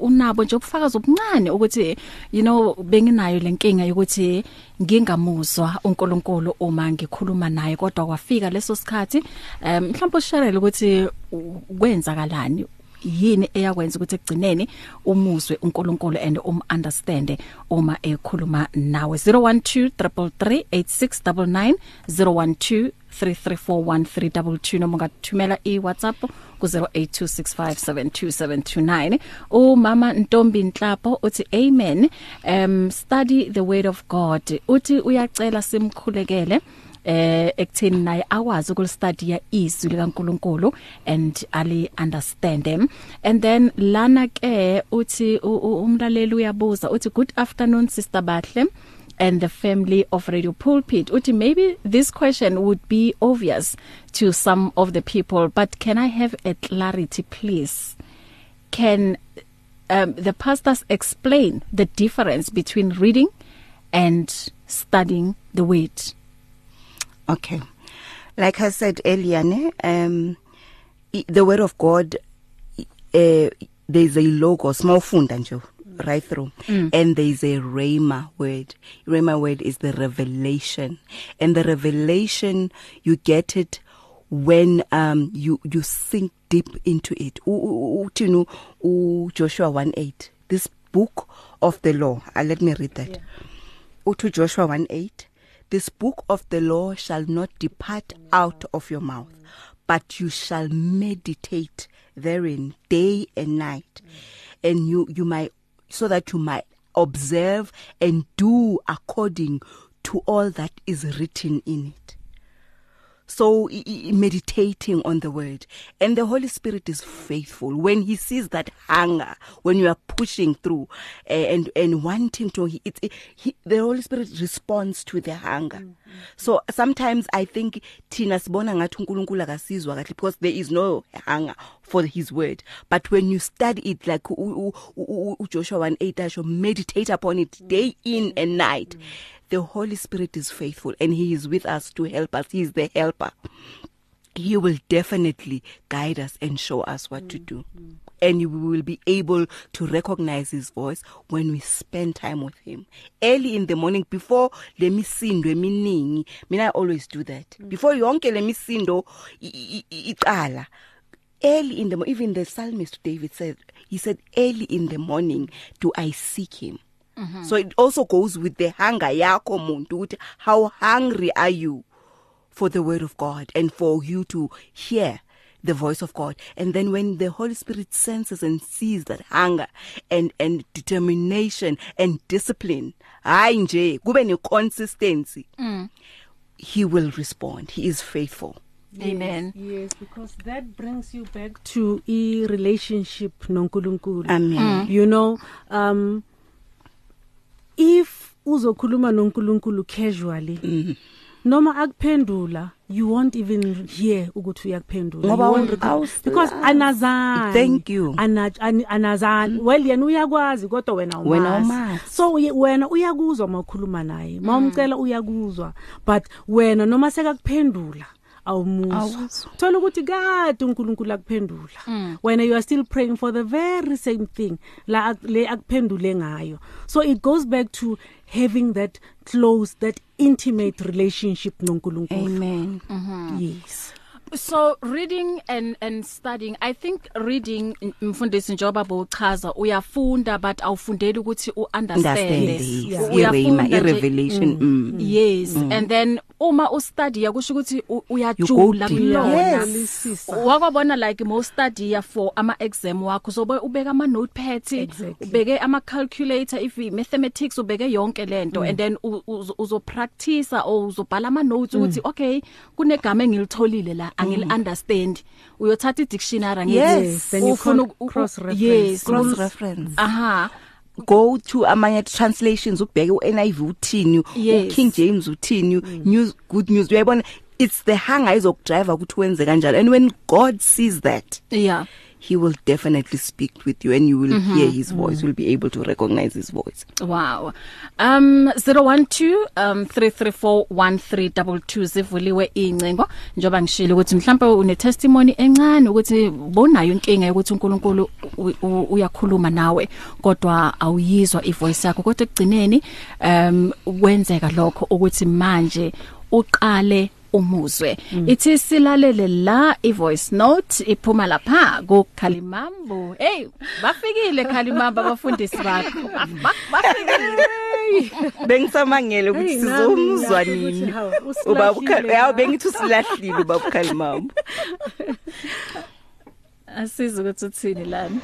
unabo nje ukufakaza obuncane ukuthi you know benginayo lenkinga yokuthi ngingamuzwa uNkulunkulu uma ngikhuluma naye kodwa kwafika leso sikhathi um mhlawumbe usharele ukuthi kwenzakalani? Yini eyakwenza ukuthi ekugcineni umuzwe uNkulunkulu and um understand uma ekhuluma nawe. 0123338699 012 334132 noma ungathumela iWhatsApp ku 0826572729 umama Ntombi Nhlapo uthi amen. Um study the word of God. Uthi uyacela simkhulekele eh ekutheni naye akwazi ukulistudy izwi likaNkuluNkulu and ali understand him and then lana ke uthi umlaleli uyabuza uthi good afternoon sister Bahle and the family of Radio Pulpit. Uti maybe this question would be obvious to some of the people, but can I have a clarity please? Can um, the pastors explain the difference between reading and studying the word? Okay. Like I said earlier, ne, um the word of God uh, there's a logo small funda nje right through. Mm. and there's a rhema word. Rhema word is the revelation. And the revelation you get it when um you you sink deep into it. Uthinu u Joshua 1:8 this book of the law. Uh, let me read that. Yeah. uthi Joshua 1:8 this book of the law shall not depart out of your mouth but you shall meditate therein day and night. And you you might so that you might observe and do according to all that is written in it. So meditating on the word. And the holy spirit is faithful. When he sees that hunger when you are pushing through and and wanting to he, it, he, the holy spirit responds to the hunger. Mm -hmm. so sometimes i think thina sibona ngathi uNkulunkulu akasizwa kahle because there is no hunger. For his word but when you study it like uJoshua 1:8 asho meditate upon it day in and night mm -hmm. the Holy Spirit is faithful and he is with us to help us. He is the helper. He will definitely guide us and show us what mm. to do. Mm. And we will be able to recognize his voice when we spend time with him. Early in the morning before le misindo eminingi, mina I always do that. Mm. Before yonke le misindo iqala early in the even the psalmist David said he said early in the morning do I seek him. Mm -hmm. So it also goes with the hunger yakho muntu ukuthi how hungry are you for the word of God and for you to hear the voice of God and then when the Holy Spirit senses and sees that hunger and and determination and discipline hayi nje kube ne consistency mm. he will respond he is faithful amen Yes, because that brings you back to a relationship noNkulunkulu. Amen. You know, um if uzokhuluma noNkulunkulu casually Mhm. noma akuphendula you won't even hear ukuthi uyakuphendula Ngoba You won't awun- recall- awusazi. because anazani Thank you. Ana, an, anazani well yena uyakwazi kodwa wena Wena umazi umazi. so uye- wena uyakuzwa mawukhuluma naye mawumcela uyakuzwa but wena noma sekakuphendula awumuzwa thola ukuthi kade uNkulunkulu akuphendula. Wena you are still praying for the very same thing la le akuphendule ngayo. So it goes back to having that close that intimate relationship noNkulunkulu. Amen. Yes. So reading and and studying i think reading m- mfundisi njoba bowuchaza uyafunda but awufundeli ukuthi understand uunderstand yes Yeah. irema irevelation mm. yes and then uma ustudy yakusho ukuthi u- uyajula You go deep. kulona Yes. wakwabona like mo study for ama exam wakho sobe ubeka ama notepads Exactly. ubeke ama calculator if i- mathematics ubeke yonke lento and then u- uzo uzo practice or uzobhala ama notes ukuthi okay kunegama engilitholile la angili understand. Uyothatha i dictionary ngithi Yes, then you ufuna con- uku- u- cross-reference. yes cross ul- reference. Aha. Go to amanye translations ubheke uNIV uthini Yes. uKing James uthini news good news. Uyayibona? It's the hunger izokudrive ukuthi wenze kanjalo. And when god sees that yeah. He will definitely speak with you and you will mm -hmm. hear his voice. You'll be able to recognize his voice. Wow. Um 012 um 3341322 zivuliwe incingo njoba ngishilo ukuthi mhlawumbe une testimony encane ukuthi bonayo inkinga ukuthi uNkulunkulu u- u- uyakhuluma nawe kodwa awuyizwa ivoice yakho. Kodwa ekugcineni um wenzeka lokho ukuthi manje uqale umuzwe. Ithi silalele la ivoice note iphuma lapha ku Khalimambo hey bafikile Khalimambo abafundisi bakho. Ba- bafikile. Bengisamangele ukuthi Hey, nami sizomuzwa ngiyazi ukuthi, nini hawu, ubaba usilahlile yawo la. bengithi usilahlile ubaba ukhalimambo. (laughs) Asiza ukuthi uthini lana?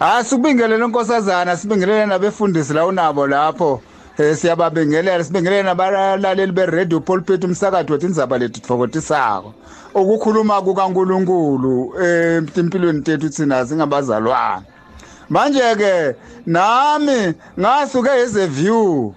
Ah sibingelele nkosazana sibingelele nabefundisi la unabo lapho. Eh siyababingelela sibingelele nabalaleli be radio pulpit umsakazo wethi indzaba lethu tfokotisako ukukhuluma kukaNkuluNkulu eh empilweni tethu thina singabazalwane manje ke nami ngasuke eze view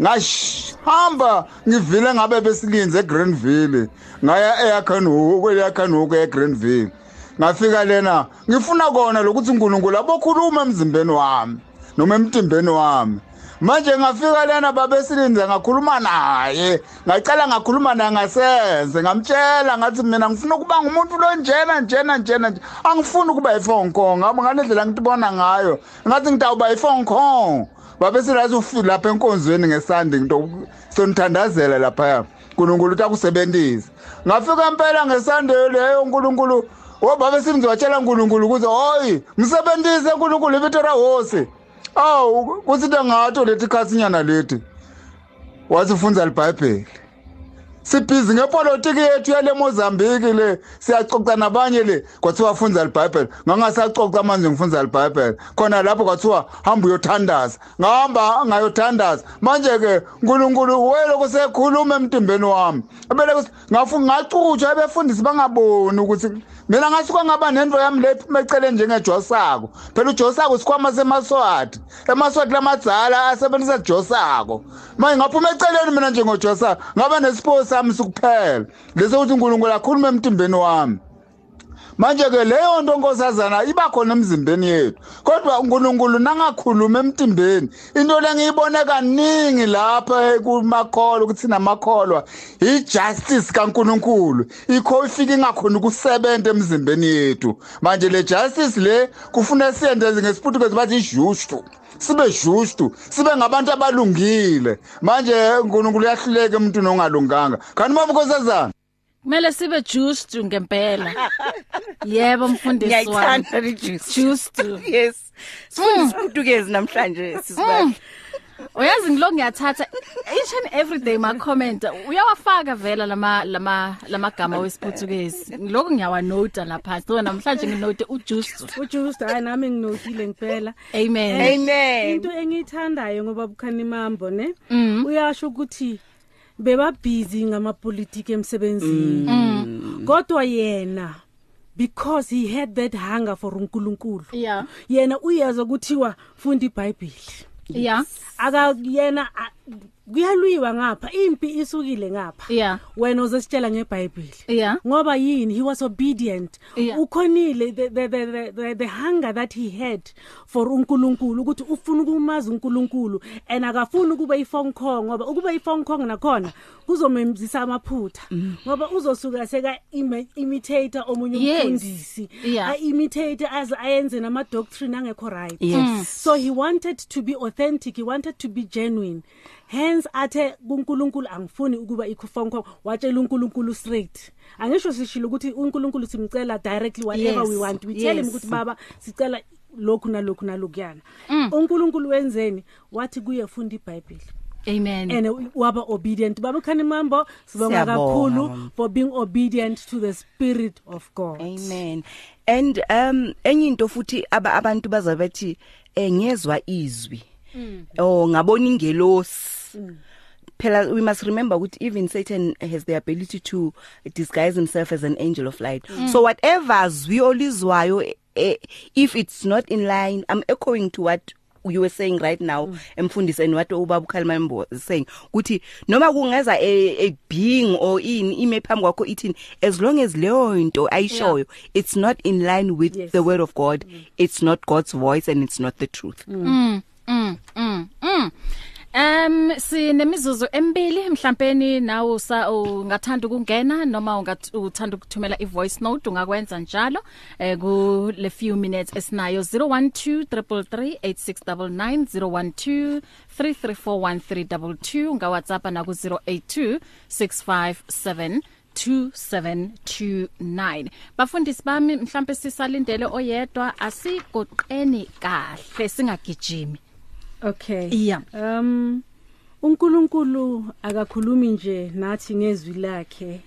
ngashamba ngivile ngabe besilinze eGreenville ngaya eAkhanhu kweleAkhanhu eGreenville. Ngafika lena ngifuna kona lokuthi uNkulunkulu abokhuluma emzimbeni wami noma emtimbeni wami. Manje ngafika lena babesilinze ngakhuluma naye. Ngacela ngakhuluma naye ngasenze ngamtshela ngathi mina ngifuna ukuba ngumuntu lonjena njena njena nje. angifuni ukuba yifonkong ngabo ngalendlela ngitibona ngayo. Ngathi ngitawuba yifonkong babesilazi ufile lapha enkonzweni ngesandi ngito sonithandazela lapha uNkulunkulu utakusebenzisa ngafika impela ngesande leyo uNkulunkulu wobaba silinze watshela uNkulunkulu ukuthi hoyi msebenzise uNkulunkulu ibitera hose. Awu kusithi ngato lethi khasinyana lethi wasifunza libhayibheli. Sibhizi ngepolitiki yethu yale Mozambique le siyacoca nabanye le kwathiwa funza libhayibheli. Ngangasacoca manje ngifunza libhayibheli. Khona lapho kwathiwa hamba uyothandaza. Ngahamba ngayothandaza. Manje ke uNkulunkulu weloko sekhuluma emtimbeni wami. Ebele ngafu ngacutshwa ebefundisi bangaboni ukuthi mina ngasuka ngaba nento yami le mecele njengejosako. Phela ujosako sikhwama semaswati. Emaswati lamadzala asebenzisa josako. Manje ngaphuma eceleni mina njengojosako ngaba nesipho sami sikuphela leso ukuthi uNkulunkulu akhulume emtimbeni wami. Manje ke leyo nto nkosazana iba khona emzimbeni yethu. Kodwa uNkulunkulu nangakhuluma emtimbeni into lengiyibone kaningi lapha kumakholwa ukuthi sinamakholwa ijustice kaNkulunkulu ikho ifika ingakhona ukusebenza emzimbeni yethu. Manje le justice le kufuna siyenze ngesiphuthukezi bathi ijustu sibe justu sibe ngabantu abalungile. Manje uNkulunkulu uyahluleka emuntwini ongalunganga. Kanti mabukhosazana kumele sibe juiced ngempela. Yebo mfundisi wami. Ngiyayithanda ijuice juiced yes. Sifuna isiphuthukezi namhlanje sisibahle uyazi ngilo ngiyathatha each and every day ma comment uyawafaka vela lama lama lamagama wesiphuthukezi lokho ngiyawanota lapha. So namhlanje nginote ujuiced ujusta hayi nami nginotile ngempela. Amen. Amen. Into engiyithandayo ngoba bukhani mambo ne? Uyasho ukuthi bebabhizi ngamapolitiki emsebenzini Mm. kodwa yena because he had that hunger for uNkulunkulu Yeah. yena uyezwa kuthiwa funda iBhayibheli Yeah. aka yena a- kuyalwiwa ngapha impi isukile ngapha Yeah. wena uzositshela ngeBhayibheli Yeah. ngoba yini he was obedient Yeah. ukhonile the, the, the, the, the, the hunger that he had for uNkulunkulu ukuthi ufuna ukumazi uNkulunkulu and akafuni ukuba iphone call ngoba ukuba iphone call nakhona kuzomemzisa amaphutha ngoba uzosuka seka imi- imitator omunye Yes. umfundisi Yeah. a imitate as ayenze nama doctrine angekho right Yes. so he wanted to be authentic he wanted to be genuine hence athe kuNkulunkulu angifuni ukuba iphone call watshela uNkulunkulu straight angisho sishilo ukuthi uNkulunkulu simcela directly whatever Yes. we want we tell him Yes. ukuthi baba sicela lokhu nalokhu nalokuyana uNkulunkulu wenzeni wathi kuye funda iBhayibheli Amen. and waba obedient baba khani mambo sibonga Siyabonga, kakhulu mama. for being obedient to the spirit of God Amen. And um enye into futhi aba abantu bazabethi engezwe izwi. Oh ngabona ingelosi. Phela we must remember ukuthi even Satan has the ability to disguise himself as an angel of light. So whatever zwi olizwayo eh, if it's not in line I'm echoing to what you were saying right now emfundisi and what ubaba uKhalimambo is saying. Ukuthi noma kungeza a, a being or in ime phambi kwakho ithini as long as leyo into ayishoyo it's not in line with Yes. the word of God. It's not God's voice and it's not the truth. Mm, mm, mm. Um sinemizuzu emibili mhlawumbe nawe usa ungathanda ukungena noma ungath- uthanda ukuthumela ivoice note ungakwenza njalo eh ku le few minutes esinayo 0123338699 0123341322 nga WhatsApp na ku 082657 2729 bafundisi bami mhlambe sisalindele oyedwa asigoqeni kahle singagijimi. Okay. Yeah. um uNkulunkulu akakhulumi nje nathi ngezwi lakhe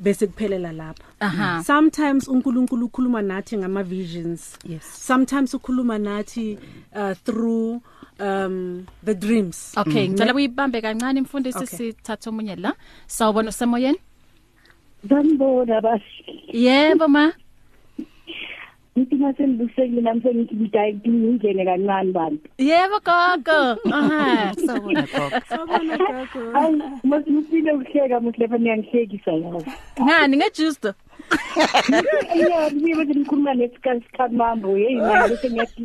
bese kuphelela lapha Aha. sometimes uNkulunkulu ukhuluma nathi ngama visions Yes. sometimes ukhuluma nathi uh, through um the dreams Okay, ngicela uyibambe kancane mfundisi Okay. sithatha omunye la. Sawubona usemoyeni? Sanibona basi. Yebo ma. Ngithi sengibusekile namhlanje ngithi ngidayike ngingene kancane bantu. Yebo gogo. Aha. sawona gogo sabona gogo Hayi, mase ngifile ukuhleka mhlepha niyangihlekisa yazi. Ngani ngejusto? Yeah, ngibe nje ngikhuluma nesikhathi sikhathi mambo hey manje bese ngiyathi.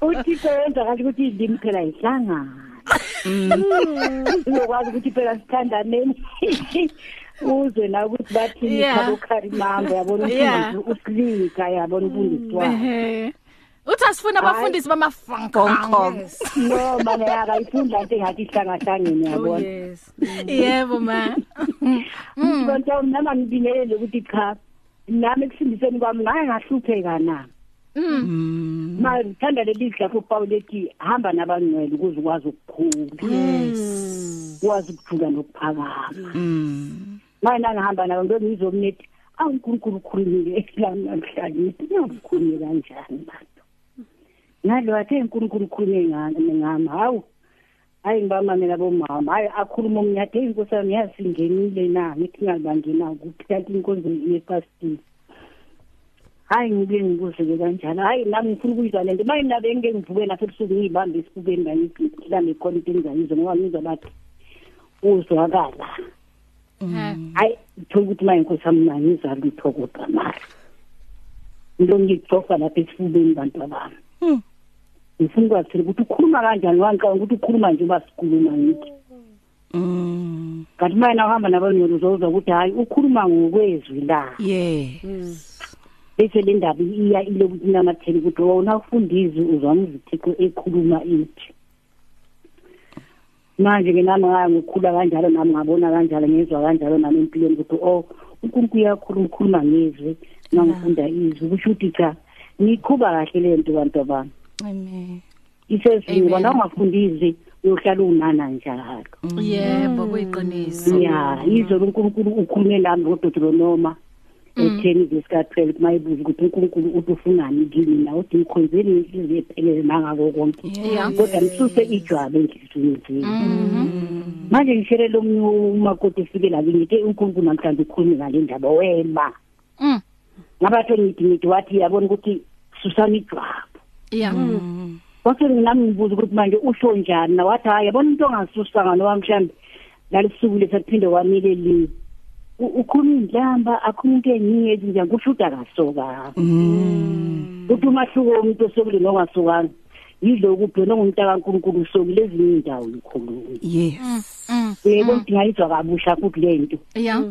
Uthi kwenza kahle ukuthi indimi phela ihlangana. Uzokwazi ukuthi phela sithandaneni. Uzwe na ukuthi bathi Yeah. ngikhabokhari mambo yabona ukuthi usilika yabona umfundisi wami. Ehe. Uthi asifuna abafundisi bamafankonko. No mana yakayifunda into engathi ihlangahlangene oh yabona. Yebo ma. (laughs) Kodwa nama ngibingelele ukuthi cha nami kusindiseni kwami ngaye ngahlupheka na. Mm. Ma ngithanda leli lapho Paul ethi hamba nabangcwele ukuze ukwazi ukukhula. yes Ukwazi ukujula nokuphakama. mm Mina ngihamba nabo ngeke ngizomnethi awuNkulunkulu ukhulumile lami namhlanje. Ngiyakhuluma kanjani bantu? Ngalo athe uNkulunkulu ukhulume ngami ngami. Hawu hayi ngibamamela bomama hayi akhuluma umnyade inkosi yami yasingenile na? Ngithi ngabangena ukuthi kanti inkonzo yepastini hayi ngibuye ngibuze ke kanjalo. Hayi nami ngifuna ukuyizwa lento maye nabe ngeke ngivuke lapha ebusuku ngiyibambe esifubeni ngiyihlambe khona into engizayizwa ngoba ngizwa bathi uzwakala. Hayi ngithola ukuthi maye inkosi yami nangizwa lutho kodwa mara into ngikucofa lapha esifubeni bantu abami. Ngifuna ukwazi ukuthi ukhuluma kanjani wangicabanga ukuthi ukhuluma nje uba sikhuluma ngithi mm kanti mina uhamba nabanyolo uzozwa ukuthi hayi ukhuluma ngokwezwi la. Yes. Bese le ndaba iya ile ukuthi namatheli ukuthi wona ufundizwe uzwana izithixo ekhuluma ithi. manje-ke nami ngayo ngokukhula kanjalo nami ngabona kanjalo ngezwa kanjalo nami empilweni ukuthi o unkulunkulu uyakhuluma ukhuluma ngizwe nangifunda izwi. Kusho ukuthi cha niyikhuba kahle le nto bantu abantu amen. Iseziwa la ungafundizwi uyohlala unana njalo. Yebo mm. kuyiqiniso. Ya izolo unkulunkulu ukhulume nami ngododolonoma u-10 zisika-12 mayibuza ukuthi uNkulunkulu uthi ufunani kimi nawe uthi ngikhonzeni inhliziyo ephelele nangako konke. Kodwa msuse ijwabe enhliziyweni mm-hmm. manje ngishele lo munye umakoti efike la ngithe uNkulunkulu namhlanje ukhulume ngale ndaba wema. Mm. Ngabatho ngithi ngithi wathi yabona ukuthi susani ijwabu. Ya mm. wathi nami ngibuza ukuthi manje usho njani wathi hayi yabona into ongasusanga noma mhlambe lalibusuku lesaphinde wamile lini? Ukhuluma indlamba akhuluma into eningi ezinjani kusho ukuthi akasoka uthi umahluko womuntu osokile nongasokanga yidlo kuphela ongumuntu kaNkulunkulu usokile ezinye indawo yikhuluma yes. Yebo ngingayizwa kabusha futhi lento Yeah.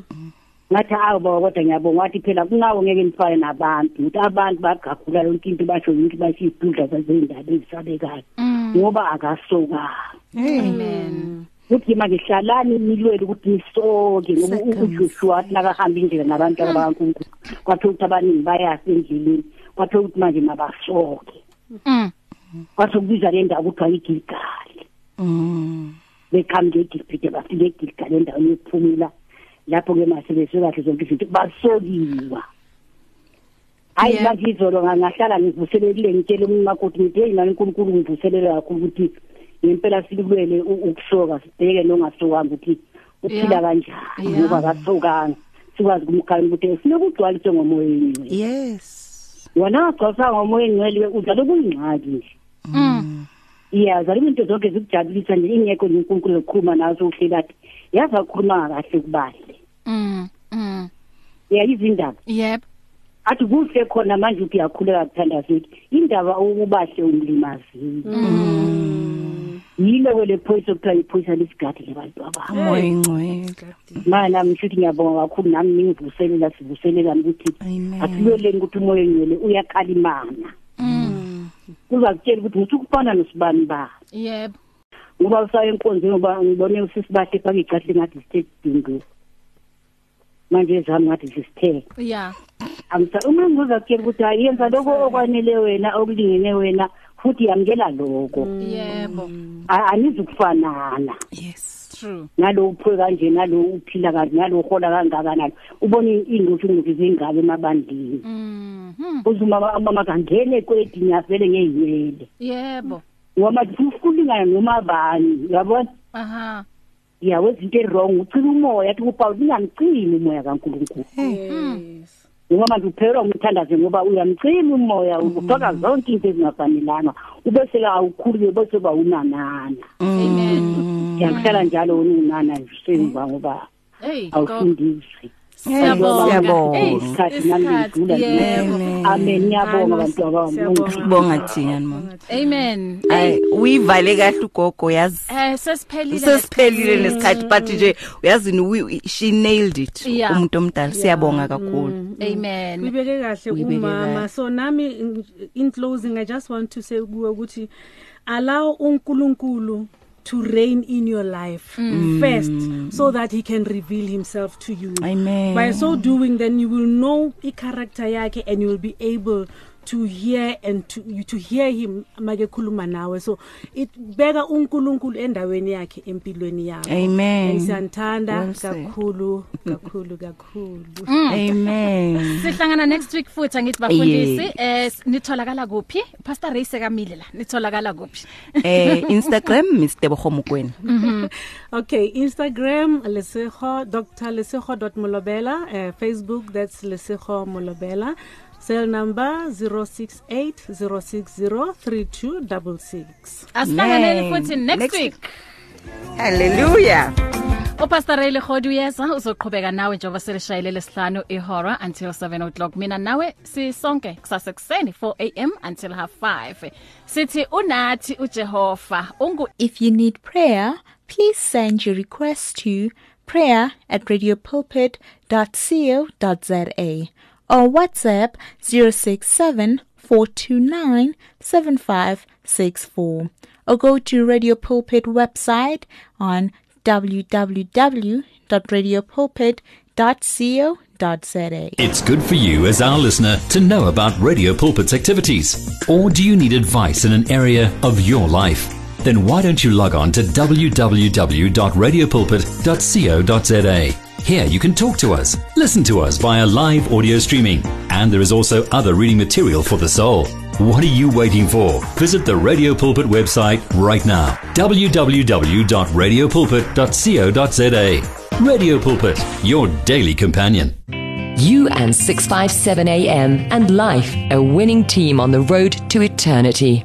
ngathi awu baba kodwa ngiyabonga. Wathi phela kungawo ngeke nifane nabantu ukuthi abantu bagagula yonke into basho ukuthi basiyidudla zezindaba ezisabekayo. Ngoba akasokanga Amen. Ukuthi manje hlalani nilwele ukuthi nisoke ngoba uJoshua athi nakahamba indlela nabantu abakaNkulunkulu. Kwathiwa ukuthi abaningi bayasa endleleni. Kwathiwa ukuthi manje mabasoke. Mm. kwathiwa kubiza le ndawo kuthiwa igilgali. Beqhamuke egilipite bafike egilgali endaweni yokuphumula. Lapho-ke masebese kahle zonke izinto. Basokiwa. Hayi Yeah. manje izolo nga- ngahlala ngivuselelile ngitshele umakoti ngithi heyi mani unkulunkulu ngivuselele kakhulu ukuthi ngempela sikulwele u- ukusoka sibheke nongasokanga ukuthi uphila Yeah. kanjani Yeah. ngoba kasokanga sikwazi kumkhanya ukuthi funeka ugcwaliswe ngomoyeni wena yes wona wagcwaliswa ngomoyeni ngcwele uzale kuyingxaki nje Mm. iyaza into zonke zikujabulisa nje ingekho nje unkulunkulu ekhuluma nazo uhleli athi yazi akhuluma kahle kubahle Mm. Mm. yayizindaba Yep. athi kuhle khona manje uthi uyakhuleka kuthanda sithi indaba ukubahle umlimazile yilo kwele phoyisa okuthiwa iphoyisa lesigadi lebantu ababo moya ingcwele manje nami ngisho ukuthi ngiyabonga kakhulu nami ningivuselela sivuselelani ukuthi Amen. asiloleni ukuthi umoya engcwele uyakhalimana uzakutshela ukuthi ngithukufana nosibani ba? Yep. ngoba usaya enkonzweni ngoba ngibone usisibahle fake icahle ngathi sithe dingo manje zami ngathi sisithe. Yeah. angisa uma ngizakutshela ukuthi hayi yenza lokho okwanele wena okulingene wena futhi yamkela lokho. Yebo. A- anizukufanana. Yes True. nalo uphe kanje nalo uphila kanje nalo uhola kangaka nalo. Ubone ingquthu ingquthu zingabe emabandini Mhm. uzuma mama kangene kwedini avele ngeyele Yebo. ngoba ukulingana noma bani yabona Aha. yawe izinto ezirong ucika umoya athi kuPaul ningamcimi umoya kaNkulunkulu. Yes. Ngoba manje uphelwa umthandaze ngoba uyamcima umoya ufaka zonke into ezingafanelanga ubese la awukhulu bese ba unanana Amen. yakuhlala njalo ununana semva ngoba Hey, go. awufundiswe Siyabonga. Siyabonga. Hey, isikhathi nami isikhathi. ngidlula Yebo. amen ngiyabonga Hayi, bantu abami siyabonga. bonga thina mama Amen. ay uyivale kahle ugogo yazi Eh sesiphelile. sesiphelile nesikhathi but nje uyazini we- she nailed it Yeah. umuntu omdala siyabonga kakhulu Amen. uyibeke kahle Uyibeke umama kahle. so nami in- in closing i just want to say kuwe ukuthi allow uNkulunkulu to reign in your life first so that he can reveal himself to you. Amen. by so doing then you will know i character yakhe and you will be able to hear and to you to hear him make khuluma nawe so it beka uNkulunkulu endaweni yakhe empilweni yakho Amen. And siyanthanda Well said. kakhulu kakhulu kakhulu amen (laughs) Sihlangana next week futhi angithi bafundisi eh nitholakala kuphi? Pastor Ray sekamile la. Nitholakala kuphi? eh instagram miss tebogo mokwena (laughs) Okay, Instagram Lesejo Dr. Lesejo.molobela, uh, Facebook that's Lesejo Molobela. Cell number 0680603266. Asihlangane futhi next Next week. hallelujah. uPastor Ray Legodi uyeza uzoqhubeka nawe njengoba selishayile lesihlanu ihora until 7 o'clock. Mina nawe sisonke kusasa kuseni 4 am until half 5 sithi unathi uJehova ungu If you need prayer, please send your request to prayer at radiopulpit.co.za or WhatsApp 067 429 7564 or go to Radio Pulpit website on www.radiopulpit.co.za. It's good for you as our listener to know about Radio Pulpit's activities. Or do you need advice in an area of your life? Then why don't you log on to www.radiopulpit.co.za Here you can talk to us, listen to us via live audio streaming, and there is also other reading material for the soul. What are you waiting for? Visit the Radio Pulpit website right now www.radiopulpit.co.za. Radio Pulpit, your daily companion. You and 657 AM and life, a winning team on the road to eternity.